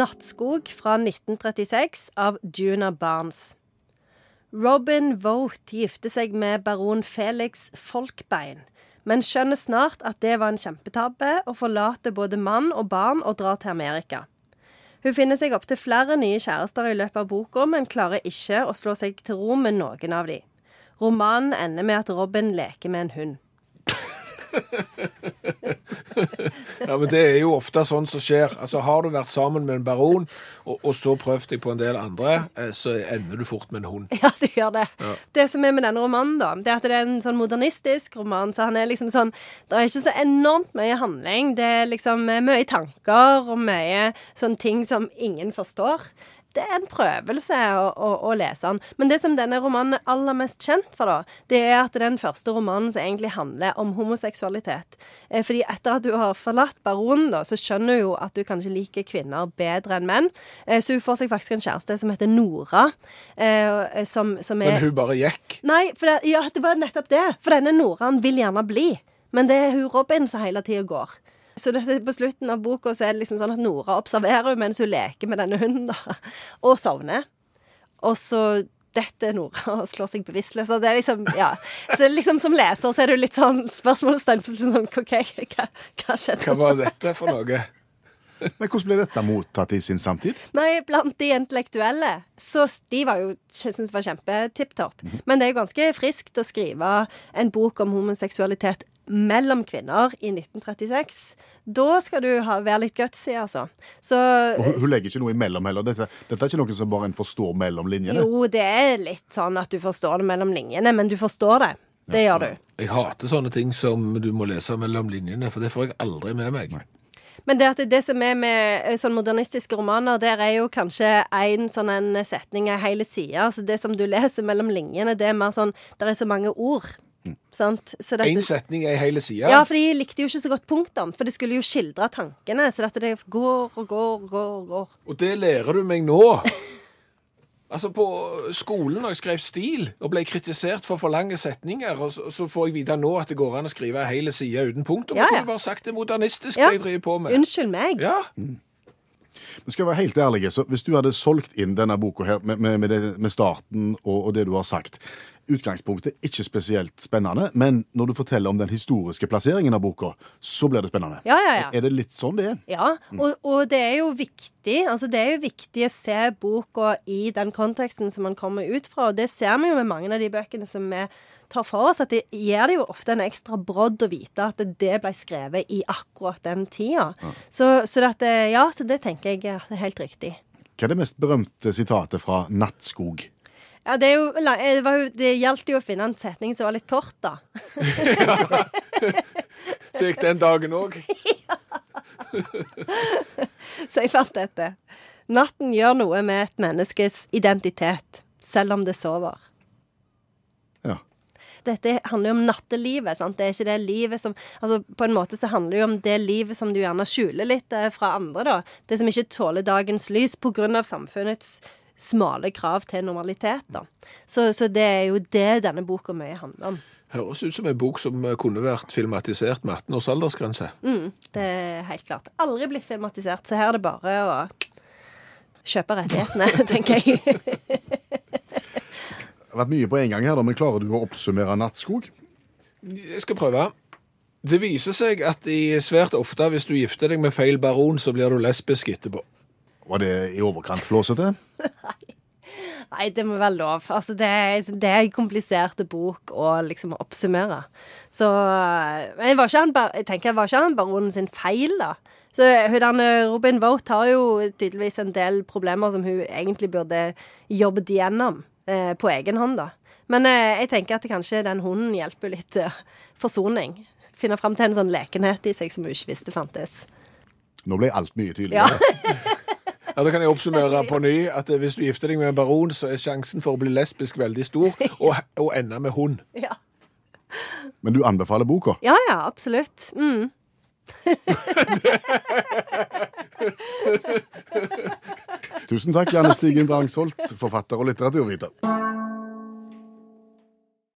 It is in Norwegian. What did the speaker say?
'Nattskog' fra 1936 av Juna Barnes. Robin Vogt gifter seg med baron Felix Folkbein, men skjønner snart at det var en kjempetabbe, og forlater både mann og barn og drar til Amerika. Hun finner seg opptil flere nye kjærester i løpet av boka, men klarer ikke å slå seg til ro med noen av de. Romanen ender med at Robin leker med en hund. Ja, men det er jo ofte sånn som skjer. Altså, Har du vært sammen med en baron, og, og så prøvd deg på en del andre, eh, så ender du fort med en hund. Ja, det gjør det. Det som er med denne romanen, da, det er at det er en sånn modernistisk roman. Så han er liksom sånn Det er ikke så enormt mye handling. Det er liksom eh, mye tanker og mye sånne ting som ingen forstår. Det er en prøvelse å, å, å lese den. Men det som denne romanen er aller mest kjent for, da, det er at det er den første romanen som egentlig handler om homoseksualitet. Eh, fordi etter at du har forlatt baronen, da, så skjønner du jo at du kanskje liker kvinner bedre enn menn. Eh, så hun får seg faktisk en kjæreste som heter Nora, eh, som, som er Men hun bare gikk. Nei, for det, ja, det var nettopp det. For denne Noraen vil gjerne bli. Men det er hun Robin som hele tida går. Så det, på slutten av boka så er det liksom sånn at Nora observerer mens hun leker med denne hunden, da. Og sovner. Og så detter Nora og slår seg bevisstløs. Og det er liksom, ja. Så liksom som leser så er det litt sånn spørsmålstegn. på Sånn, OK, hva, hva skjedde? Hva var dette for noe? Men hvordan ble dette mottatt i sin samtid? Nei, blant de intellektuelle, så de var jo syntes det var kjempetipp topp. Men det er jo ganske friskt å skrive en bok om homoseksualitet mellom kvinner i 1936. Da skal du ha, være litt gutsy, altså. Så hun, hun legger ikke noe imellom heller. Dette, dette er ikke noe som bare en forstår mellom linjene. jo, det er litt sånn at du forstår det mellom linjene, men du forstår det. Det gjør du. Jeg hater sånne ting som du må lese mellom linjene, for det får jeg aldri med meg. Men det, at det som er med sånn modernistiske romaner, der er jo kanskje én sånn en setning ei hele side. Altså det som du leser mellom linjene, det er mer sånn Der er så mange ord. Sant? Så dette- Én setning er hele side. Ja, for de likte jo ikke så godt punktum, for det skulle jo skildre tankene. Så dette det går og går og går går. Og det lærer du meg nå. Altså På skolen når jeg skrev stil og ble kritisert for for lange setninger, og så, så får jeg vite nå at det går an å skrive hele hel side uten punktum. Ja, ja. kunne bare sagt det modernistisk, Ja. jeg driver på med. Unnskyld meg. Ja, Men skal jeg være helt ærlig, så hvis du hadde solgt inn denne boka her med, med, med, det, med starten og, og det du har sagt Utgangspunktet ikke spesielt spennende, men når du forteller om den historiske plasseringen av boka, så blir det spennende. Ja, ja, ja. Er det litt sånn det er? Ja, og, og det er jo viktig altså det er jo viktig å se boka i den konteksten som man kommer ut fra. Og det ser vi jo med mange av de bøkene som vi tar for oss, at det gir det jo ofte en ekstra brodd å vite at det ble skrevet i akkurat den tida. Så, så, dette, ja, så det tenker jeg er helt riktig. Hva er det mest berømte sitatet fra Nattskog? Ja, det, jo, det, var jo, det gjaldt jo å finne en setning som var litt kort, da. Så gikk den dagen òg. Så jeg fant dette. Natten gjør noe med et menneskes identitet, selv om det sover. Ja. Dette handler jo om nattelivet. sant? Det er ikke det livet som altså På en måte så handler det jo om det livet som du gjerne skjuler litt eh, fra andre. da. Det som ikke tåler dagens lys pga. samfunnets smale krav til normalitet. da. Så, så det er jo det denne boka mye handler om. Høres ut som en bok som eh, kunne vært filmatisert med 18 års aldersgrense. Mm, det er helt klart. Aldri blitt filmatisert, så her er det bare å kjøpe rettighetene, tenker jeg. Det har vært mye på en gang her, da, men klarer du å oppsummere Nattskog? Jeg skal prøve. Det viser seg at i svært ofte hvis du gifter deg med feil baron, så blir du lesbisk etterpå. Var det i overkant flåsete? Nei, det må være lov. Altså, det, det er en komplisert bok å liksom oppsummere. Så Men var ikke han, jeg tenker, var ikke han baronen sin feil, da? Så hun Robin Vogt har jo tydeligvis en del problemer som hun egentlig burde jobbet igjennom eh, på egen hånd, da. Men eh, jeg tenker at kanskje den hunden hjelper litt eh, forsoning. Finne fram til en sånn lekenhet i seg som hun ikke visste fantes. Nå ble alt mye tydeligere. Ja, Da kan jeg oppsummere på ny at eh, hvis du gifter deg med en baron, så er sjansen for å bli lesbisk veldig stor, og, og ende med hund. ja. Men du anbefaler boka? ja, ja, absolutt. Mm. Tusen takk, Janne Stigen Drangsholt, forfatter og litteraturviter.